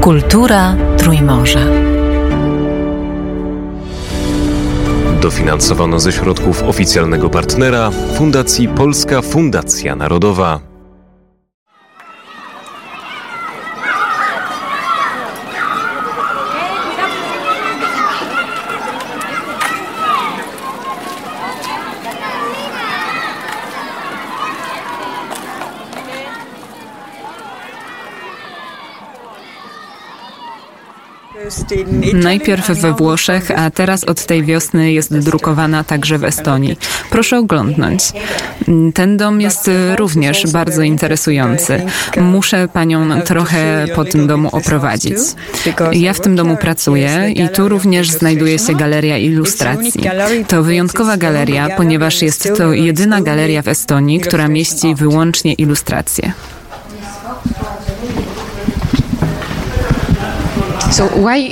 Kultura Trójmorza. Dofinansowano ze środków oficjalnego partnera Fundacji Polska Fundacja Narodowa. Najpierw we Włoszech, a teraz od tej wiosny jest drukowana także w Estonii. Proszę oglądnąć. Ten dom jest również bardzo interesujący. Muszę panią trochę po tym domu oprowadzić. Ja w tym domu pracuję i tu również znajduje się galeria ilustracji. To wyjątkowa galeria, ponieważ jest to jedyna galeria w Estonii, która mieści wyłącznie ilustracje.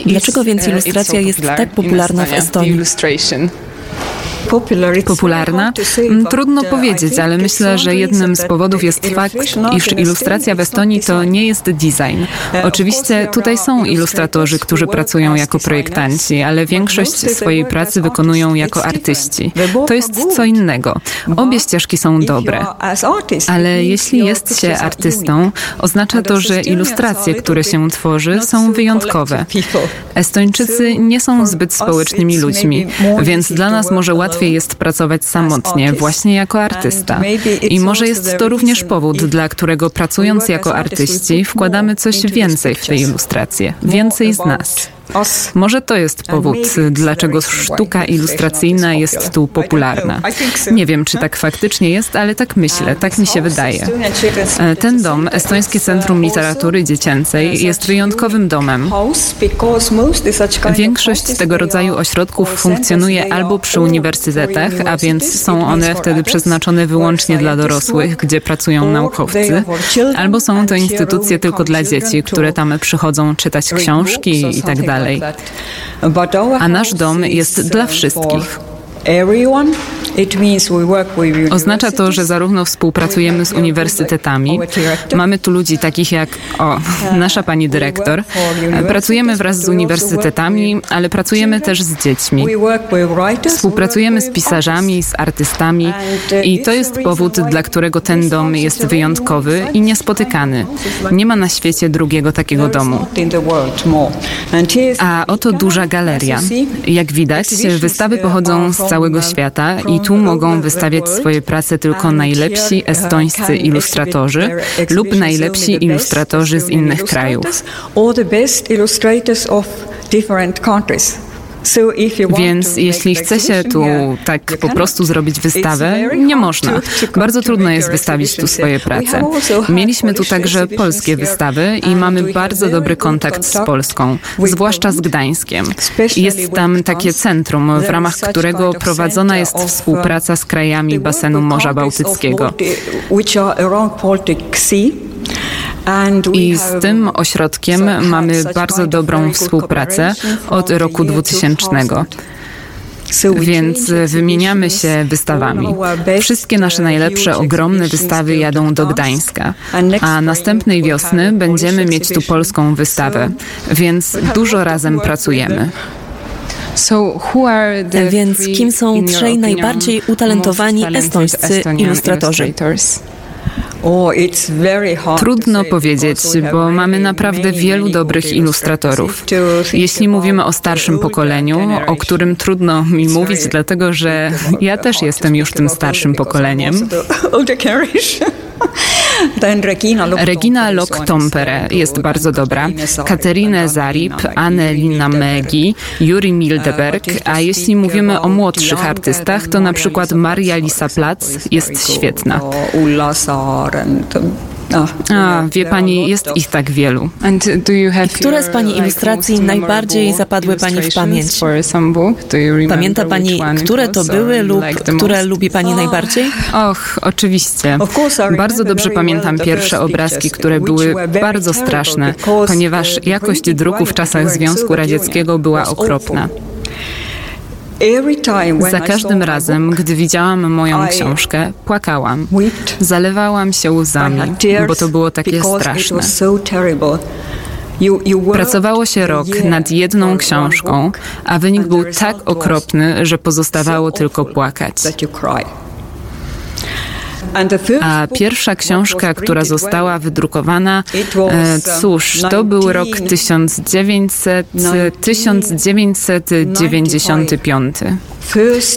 Dlaczego więc uh, ilustracja jest tak popularna w Estonii? Popularna? Mm, trudno powiedzieć, ale myślę, że jednym z powodów jest fakt, iż ilustracja w Estonii to nie jest design. Oczywiście tutaj są ilustratorzy, którzy pracują jako projektanci, ale większość swojej pracy wykonują jako artyści. To jest co innego. Obie ścieżki są dobre. Ale jeśli jest się artystą, oznacza to, że ilustracje, które się tworzy, są wyjątkowe. Estończycy nie są zbyt społecznymi ludźmi, więc dla nas może łatwiej łatwiej jest pracować samotnie, właśnie jako artysta. I może jest to również powód, dla którego pracując jako artyści wkładamy coś więcej w te ilustracje, więcej z nas. Może to jest powód, dlaczego sztuka ilustracyjna jest tu popularna. Nie wiem, czy tak faktycznie jest, ale tak myślę, tak mi się wydaje. E, ten dom, Estońskie Centrum Literatury Dziecięcej, jest wyjątkowym domem. Większość tego rodzaju ośrodków funkcjonuje albo przy uniwersytetach, a więc są one wtedy przeznaczone wyłącznie dla dorosłych, gdzie pracują naukowcy, albo są to instytucje tylko dla dzieci, które tam przychodzą czytać książki i tak dalej. A nasz dom jest dla wszystkich. Oznacza to, że zarówno współpracujemy z uniwersytetami, mamy tu ludzi takich jak o, nasza pani dyrektor, pracujemy wraz z uniwersytetami, ale pracujemy też z dziećmi. Współpracujemy z pisarzami, z artystami i to jest powód, dla którego ten dom jest wyjątkowy i niespotykany. Nie ma na świecie drugiego takiego domu. A oto duża galeria. Jak widać, wystawy pochodzą z całego świata i tu mogą wystawiać swoje prace tylko najlepsi estońscy ilustratorzy lub najlepsi ilustratorzy z innych krajów. Więc jeśli chce się tu tak po prostu zrobić wystawę, nie można. Bardzo trudno jest wystawić tu swoje prace. Mieliśmy tu także polskie wystawy i mamy bardzo dobry kontakt z Polską, zwłaszcza z Gdańskiem. Jest tam takie centrum, w ramach którego prowadzona jest współpraca z krajami basenu Morza Bałtyckiego. I z tym ośrodkiem mamy bardzo dobrą współpracę od roku 2000. Więc wymieniamy się wystawami. Wszystkie nasze najlepsze, ogromne wystawy jadą do Gdańska, a następnej wiosny będziemy mieć tu polską wystawę, więc dużo razem pracujemy. Więc kim są trzej najbardziej utalentowani estońscy ilustratorzy? Trudno powiedzieć, bo mamy naprawdę wielu dobrych ilustratorów. Jeśli mówimy o starszym pokoleniu, o którym trudno mi mówić, dlatego że ja też jestem już tym starszym pokoleniem. Regina Lok-Tompere jest bardzo dobra, Katerinę Zarip, Annelina Megi, Juri Mildeberg, a jeśli mówimy o młodszych artystach, to na przykład Maria Lisa Plac jest świetna. A, wie pani, jest ich tak wielu. I które z pani ilustracji najbardziej zapadły pani w pamięć? Pamięta pani, które to były lub które lubi pani najbardziej? Och, oczywiście. Bardzo dobrze pamiętam pierwsze obrazki, które były bardzo straszne, ponieważ jakość druku w czasach Związku Radzieckiego była okropna. Za każdym razem, gdy widziałam moją książkę, płakałam. Zalewałam się łzami, bo to było takie straszne. Pracowało się rok nad jedną książką, a wynik był tak okropny, że pozostawało tylko płakać. A pierwsha książka, która została wydrukowana, e, cóż, to był rok 1900, 1995.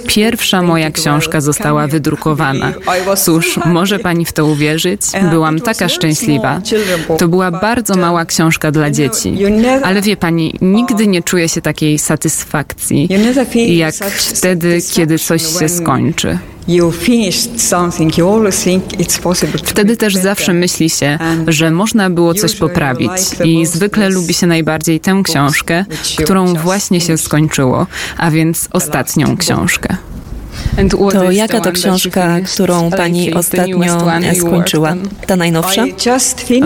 Pierwsza moja książka została wydrukowana. Cóż, może pani w to uwierzyć? Byłam taka szczęśliwa. To była bardzo mała książka dla dzieci. Ale wie pani, nigdy nie czuję się takiej satysfakcji, jak wtedy, kiedy coś się skończy. Wtedy też zawsze myśli się, że można było coś poprawić. i zwykle lubi się najbardziej tę książkę, którą właśnie się skończyło, a więc ostatnią książkę. To jaka to książka, którą pani ostatnio skończyła? Ta najnowsza?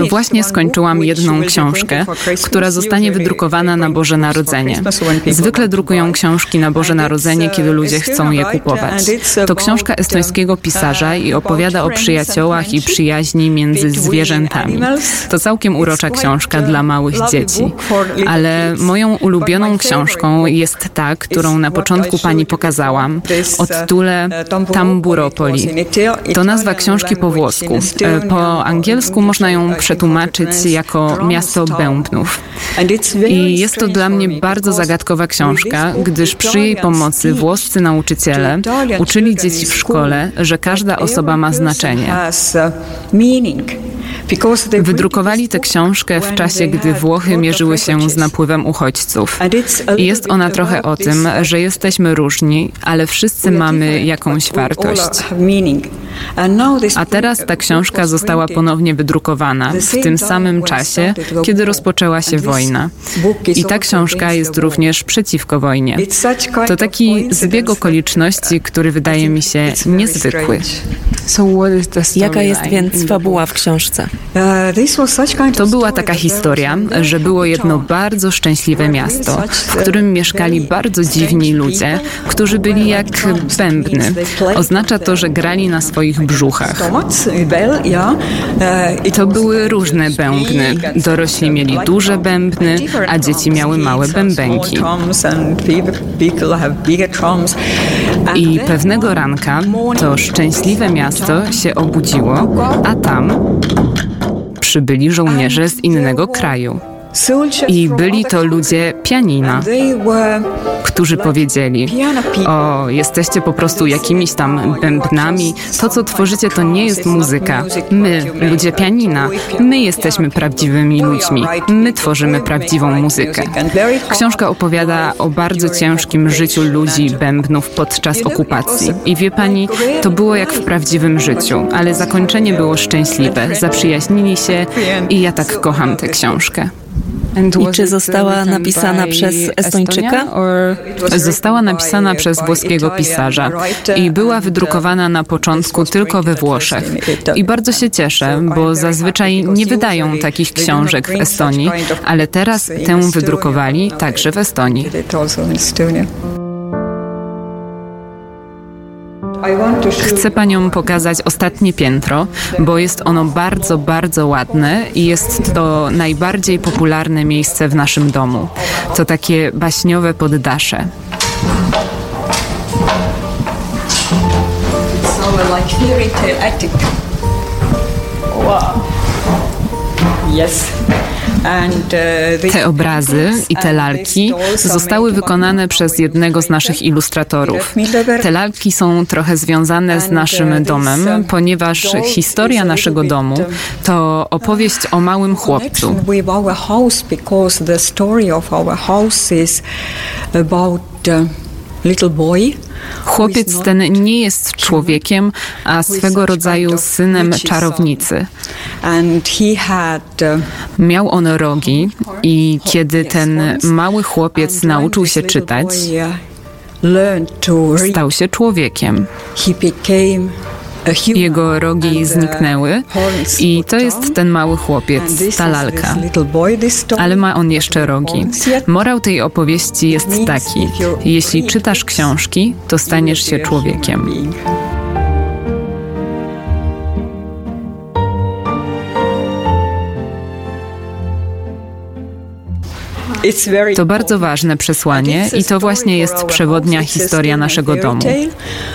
Właśnie skończyłam jedną książkę, która zostanie wydrukowana na Boże Narodzenie. Zwykle drukują książki na Boże Narodzenie, kiedy ludzie chcą je kupować. To książka estońskiego pisarza i opowiada o przyjaciołach i przyjaźni między zwierzętami. To całkiem urocza książka dla małych dzieci. Ale moją ulubioną książką jest ta, którą na początku pani pokazałam. Od tytule Tamburopoli. To nazwa książki po włosku. Po angielsku można ją przetłumaczyć jako miasto bębnów. I jest to dla mnie bardzo zagadkowa książka, gdyż przy jej pomocy włoscy nauczyciele uczyli dzieci w szkole, że każda osoba ma znaczenie. Wydrukowali tę książkę w czasie, gdy Włochy mierzyły się z napływem uchodźców. I jest ona trochę o tym, że jesteśmy różni, ale wszyscy mamy jakąś wartość. A teraz ta książka została ponownie wydrukowana w tym samym czasie, kiedy rozpoczęła się wojna. I ta książka jest również przeciwko wojnie. To taki zbieg okoliczności, który wydaje mi się niezwykły. Jaka jest więc fabuła w książce? To była taka historia, że było jedno bardzo szczęśliwe miasto, w którym mieszkali bardzo dziwni ludzie, którzy byli jak bębny. Oznacza to, że grali na swoich brzuchach. To były różne bębny. Dorośli mieli duże bębny, a dzieci miały małe bębenki. I pewnego ranka to szczęśliwe miasto się obudziło, a tam przybyli żołnierze z innego kraju. I byli to ludzie pianina, którzy powiedzieli: O, jesteście po prostu jakimiś tam bębnami. To, co tworzycie, to nie jest muzyka. My, ludzie pianina, my jesteśmy prawdziwymi ludźmi. My tworzymy prawdziwą muzykę. Książka opowiada o bardzo ciężkim życiu ludzi bębnów podczas okupacji. I wie pani, to było jak w prawdziwym życiu, ale zakończenie było szczęśliwe. Zaprzyjaźnili się i ja tak kocham tę książkę. I czy została napisana przez Estończyka? Została napisana przez włoskiego pisarza i była wydrukowana na początku tylko we Włoszech. I bardzo się cieszę, bo zazwyczaj nie wydają takich książek w Estonii, ale teraz tę wydrukowali także w Estonii. Chcę panią pokazać ostatnie piętro, bo jest ono bardzo, bardzo ładne i jest to najbardziej popularne miejsce w naszym domu. To takie baśniowe poddasze. Wow. Yes. Uh, te obrazy i te lalki zostały wykonane przez jednego z naszych ilustratorów. Te lalki są trochę związane z naszym uh, domem, ponieważ historia naszego domu to opowieść o małym chłopcu. Little boy Chłopiec ten nie jest człowiekiem, a swego rodzaju synem czarownicy. Miał on rogi i kiedy ten mały chłopiec nauczył się czytać, stał się człowiekiem. Jego rogi zniknęły i to jest ten mały chłopiec, ta lalka. Ale ma on jeszcze rogi. Morał tej opowieści jest taki: jeśli czytasz książki, to staniesz się człowiekiem. To bardzo ważne przesłanie i to właśnie jest przewodnia historia naszego domu.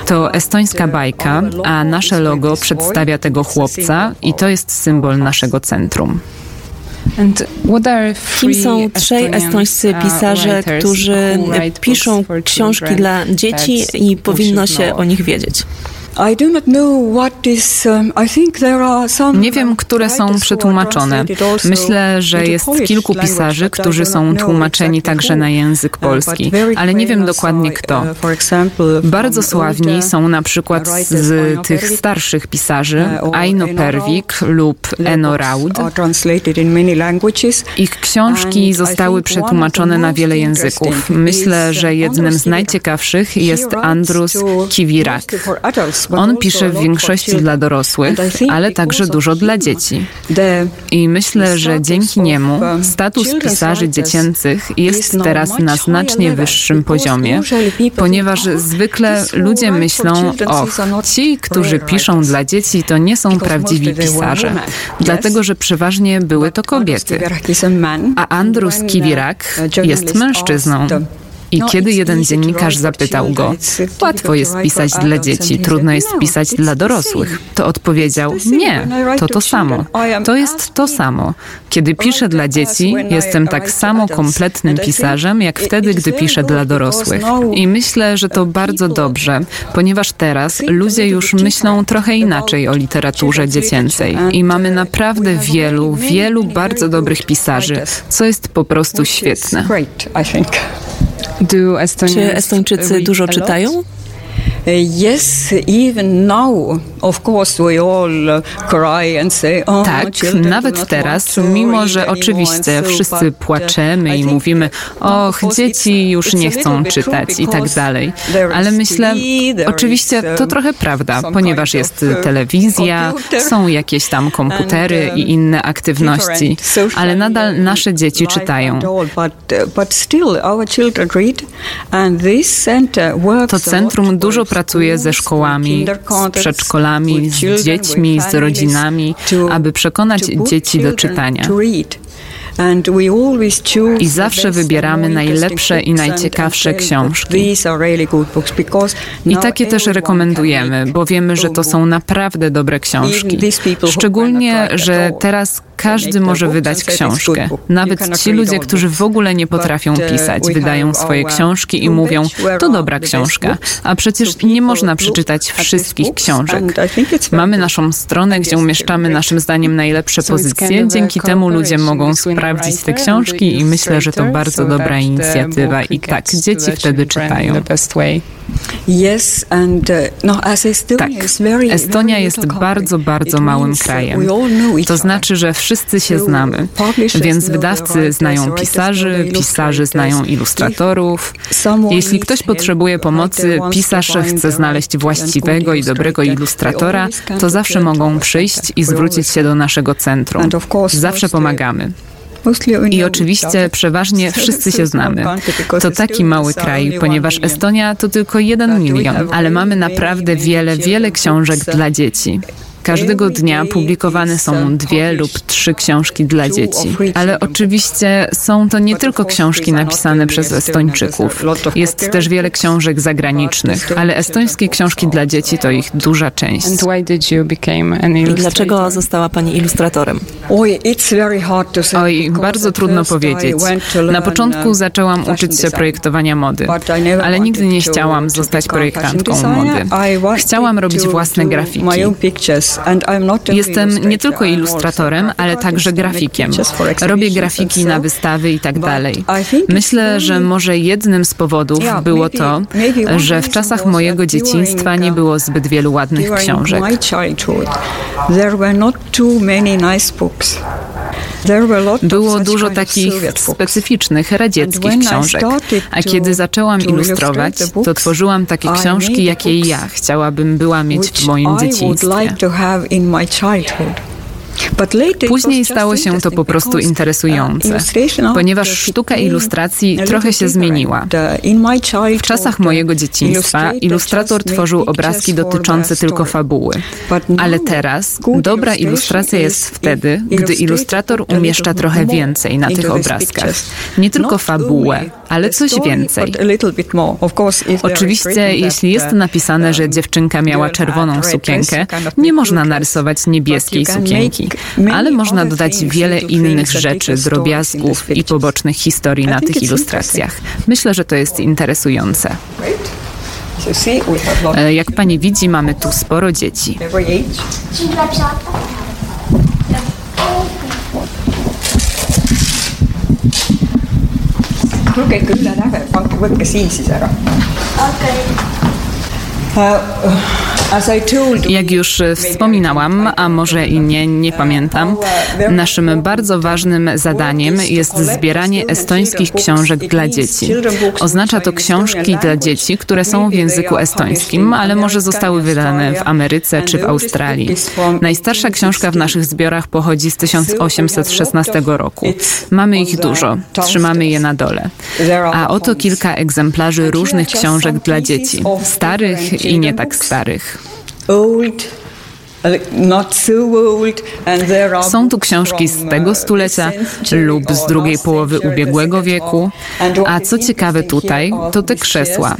To estońska bajka, a nasze logo przedstawia tego chłopca i to jest symbol naszego centrum. Kim są trzej estońscy uh, pisarze, którzy piszą książki dla dzieci i powinno się o nich wiedzieć? Um, Nie wiem, które są przetłumaczone. Myślę, że jest kilku pisarzy, którzy są tłumaczeni także na język uh, polski, ale nie wiem dokładnie kto. Uh, Bardzo sławni są na przykład z tych starszych pisarzy uh, Aino Pervik lub Eno Raud. Ich książki zostały przetłumaczone na wiele języków. Myślę, że jednym z najciekawszych jest Andrus Kivirak. On pisze w większości dla dorosłych, ale także dużo dla dzieci. I myślę, że dzięki niemu status pisarzy dziecięcych jest teraz na znacznie wyższym poziomie, ponieważ zwykle ludzie myślą, och, ci, którzy piszą dla dzieci, to nie są prawdziwi pisarze, dlatego że przeważnie były to kobiety. A Andrus Kiwirak jest mężczyzną. I no kiedy jeden dziennikarz zapytał go, łatwo jest pisać dla dzieci, trudno jest pisać dla dorosłych, to odpowiedział, nie, to to samo. To jest to samo. Kiedy piszę dla dzieci, jestem tak samo kompletnym pisarzem, jak wtedy, gdy piszę dla dorosłych. I myślę, że to bardzo dobrze, ponieważ teraz ludzie już myślą trochę inaczej o literaturze dziecięcej. I mamy naprawdę wielu, wielu bardzo dobrych pisarzy, co jest po prostu świetne. Czy Estończycy dużo czytają? Yes, even now, of course, we all cry and say, oh, tak, nawet teraz, mimo że oczywiście wszyscy płaczemy i mówimy, och, dzieci już nie chcą czytać i tak dalej. Ale myślę, oczywiście to um, trochę prawda, ponieważ jest uh, telewizja, są jakieś tam komputery i um, inne aktywności, ale nadal nasze dzieci czytają. Uh, to centrum dużo pracuje ze szkołami, z przedszkolami, z dziećmi, z rodzinami, aby przekonać dzieci do czytania. I zawsze wybieramy najlepsze i najciekawsze książki. I takie też rekomendujemy, bo wiemy, że to są naprawdę dobre książki. Szczególnie, że teraz każdy może wydać książkę. Nawet ci ludzie, którzy w ogóle nie potrafią uh, pisać, wydają swoje książki i mówią, to dobra książka. A przecież nie można przeczytać wszystkich książek. Mamy naszą stronę, gdzie umieszczamy naszym zdaniem najlepsze pozycje. Dzięki temu ludzie mogą sprawdzić te książki i myślę, że to bardzo dobra inicjatywa i tak, dzieci wtedy czytają. Uh, tak, Estonia jest bardzo, bardzo małym uh, krajem. To znaczy, że wszyscy się znamy, więc wydawcy znają pisarzy, pisarze znają ilustratorów. Jeśli ktoś potrzebuje pomocy, pisarz chce znaleźć właściwego i dobrego ilustratora, to zawsze mogą przyjść i zwrócić się do naszego centrum. Zawsze pomagamy. I oczywiście przeważnie wszyscy się znamy. To taki mały kraj, ponieważ Estonia to tylko jeden milion, ale mamy naprawdę wiele, wiele książek dla dzieci. Każdego dnia publikowane są dwie lub trzy książki dla dzieci. Ale oczywiście są to nie tylko książki napisane przez Estończyków. Jest też wiele książek zagranicznych, ale estońskie książki dla dzieci to ich duża część. I dlaczego została Pani ilustratorem? Oj, bardzo trudno powiedzieć. Na początku zaczęłam uczyć się projektowania mody, ale nigdy nie chciałam zostać projektantką mody. Chciałam robić własne grafiki. Jestem nie tylko ilustratorem, ale także grafikiem. Robię grafiki na wystawy i tak dalej. Myślę, że może jednym z powodów było to, że w czasach mojego dzieciństwa nie było zbyt wielu ładnych książek. Było dużo takich specyficznych, radzieckich książek. A kiedy zaczęłam ilustrować, to tworzyłam takie książki, jakie ja chciałabym była mieć w moim dzieciństwie. Później stało się to po prostu interesujące, ponieważ sztuka ilustracji trochę się zmieniła. W czasach mojego dzieciństwa ilustrator tworzył obrazki dotyczące tylko fabuły, ale teraz dobra ilustracja jest wtedy, gdy ilustrator umieszcza trochę więcej na tych obrazkach. Nie tylko fabułę, ale coś więcej. Oczywiście, jeśli jest napisane, że dziewczynka miała czerwoną sukienkę, nie można narysować niebieskiej sukienki, ale można dodać wiele innych rzeczy, drobiazgów i pobocznych historii na tych ilustracjach. Myślę, że to jest interesujące. E, jak pani widzi, mamy tu sporo dzieci. lugege üle nähe, pange, võtke siin siis ära. okei okay. Jak już wspominałam, a może i nie, nie pamiętam, naszym bardzo ważnym zadaniem jest zbieranie estońskich książek dla dzieci. Oznacza to książki dla dzieci, które są w języku estońskim, ale może zostały wydane w Ameryce czy w Australii. Najstarsza książka w naszych zbiorach pochodzi z 1816 roku. Mamy ich dużo, trzymamy je na dole. A oto kilka egzemplarzy różnych książek dla dzieci, starych i nie tak starych. Są tu książki z tego stulecia lub z drugiej połowy ubiegłego wieku, a co ciekawe tutaj, to te krzesła,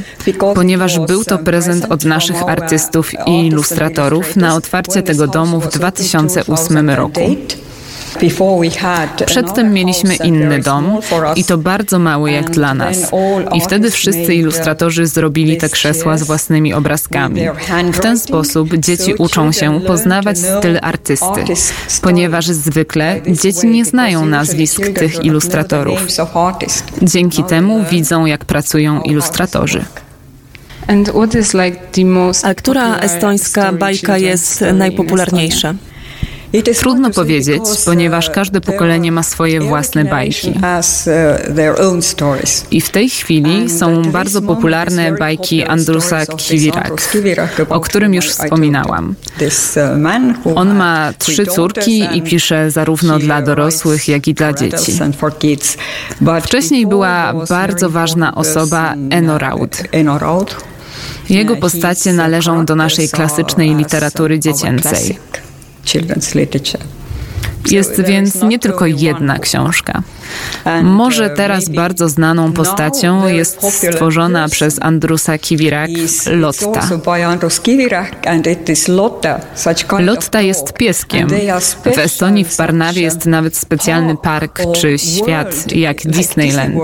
ponieważ był to prezent od naszych artystów i ilustratorów na otwarcie tego domu w 2008 roku. Przedtem mieliśmy inny dom i to bardzo mały jak dla nas. I wtedy wszyscy ilustratorzy zrobili te krzesła z własnymi obrazkami. W ten sposób dzieci uczą się poznawać styl artysty, ponieważ zwykle dzieci nie znają nazwisk tych ilustratorów. Dzięki temu widzą, jak pracują ilustratorzy. A która estońska bajka jest najpopularniejsza? Trudno powiedzieć, ponieważ każde pokolenie ma swoje własne bajki. I w tej chwili są bardzo popularne bajki Andrusa Kivirak, o którym już wspominałam. On ma trzy córki i pisze zarówno dla dorosłych, jak i dla dzieci. Wcześniej była bardzo ważna osoba Enoraud. Jego postacie należą do naszej klasycznej literatury dziecięcej. Jest więc nie tylko jedna książka. Może teraz bardzo znaną postacią jest stworzona przez Andrusa Kivirak Lotta. Lotta jest pieskiem. W Estonii w Parnawie jest nawet specjalny park czy świat jak Disneyland.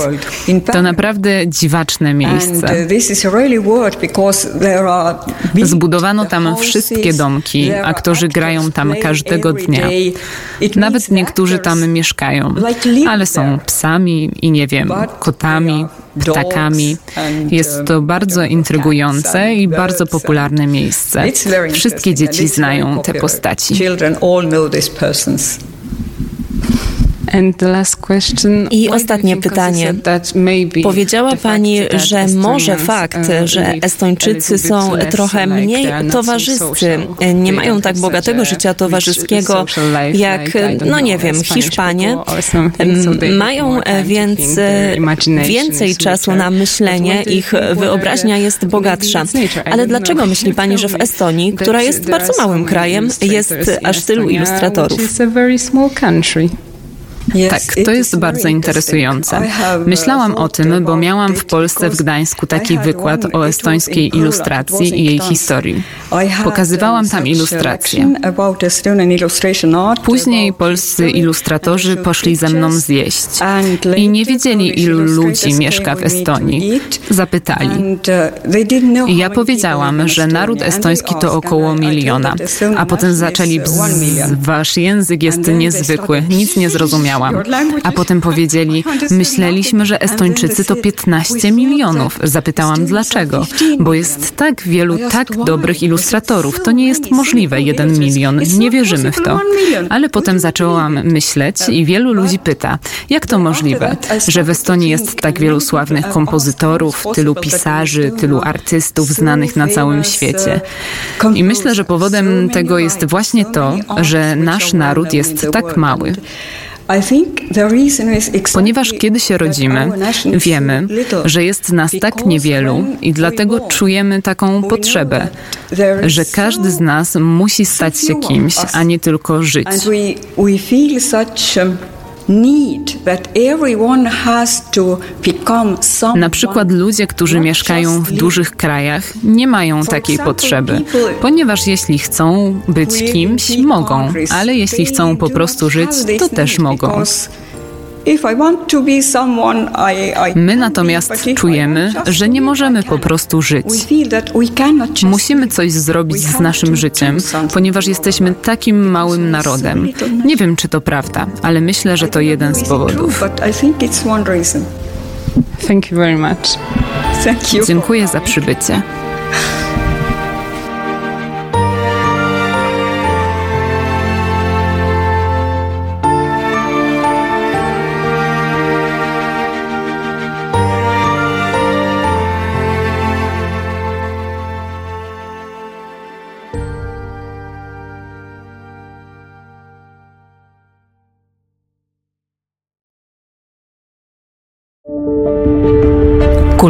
To naprawdę dziwaczne miejsce. Zbudowano tam wszystkie domki, aktorzy grają tam każdego dnia. Nawet niektórzy tam mieszkają, ale są psami i nie wiem, kotami, ptakami. Jest to bardzo intrygujące i bardzo popularne miejsce. Wszystkie dzieci znają te postaci. I ostatnie pytanie. Powiedziała Pani, że może fakt, że Estończycy są trochę mniej towarzyscy, nie mają tak bogatego życia towarzyskiego jak, no nie wiem, Hiszpanie, mają więc więcej czasu na myślenie, ich wyobraźnia jest bogatsza. Ale dlaczego myśli Pani, że w Estonii, która jest bardzo małym krajem, jest aż tylu ilustratorów? Tak, to jest bardzo interesujące. Myślałam o tym, bo miałam w Polsce w Gdańsku taki wykład o estońskiej ilustracji i jej historii. Pokazywałam tam ilustracje. Później polscy ilustratorzy poszli ze mną zjeść i nie wiedzieli, ilu ludzi mieszka w Estonii. Zapytali. I ja powiedziałam, że naród estoński to około miliona, a potem zaczęli bzz, wasz język jest niezwykły, nic nie zrozumiałam A potem powiedzieli, myśleliśmy, że Estończycy to 15 milionów. Zapytałam dlaczego, bo jest tak wielu tak dobrych ilustratorów. To nie jest możliwe, jeden milion. Nie wierzymy w to. Ale potem zaczęłam myśleć i wielu ludzi pyta, jak to możliwe, że w Estonii jest tak wielu sławnych kompozytorów, tylu pisarzy, tylu artystów znanych na całym świecie. I myślę, że powodem tego jest właśnie to, że nasz naród jest tak mały. Ponieważ kiedy się rodzimy, wiemy, że jest nas tak niewielu i dlatego czujemy taką potrzebę, że każdy z nas musi stać się kimś, a nie tylko żyć. Na przykład ludzie, którzy mieszkają w dużych krajach, nie mają takiej potrzeby, ponieważ jeśli chcą być kimś, mogą, ale jeśli chcą po prostu żyć, to też mogą. My natomiast czujemy, że nie możemy po prostu żyć. Musimy coś zrobić z naszym życiem, ponieważ jesteśmy takim małym narodem. Nie wiem, czy to prawda, ale myślę, że to jeden z powodów. Dziękuję za przybycie.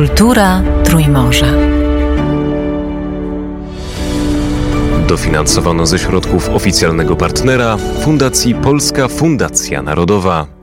Kultura Trójmorza. Dofinansowano ze środków oficjalnego partnera Fundacji Polska Fundacja Narodowa.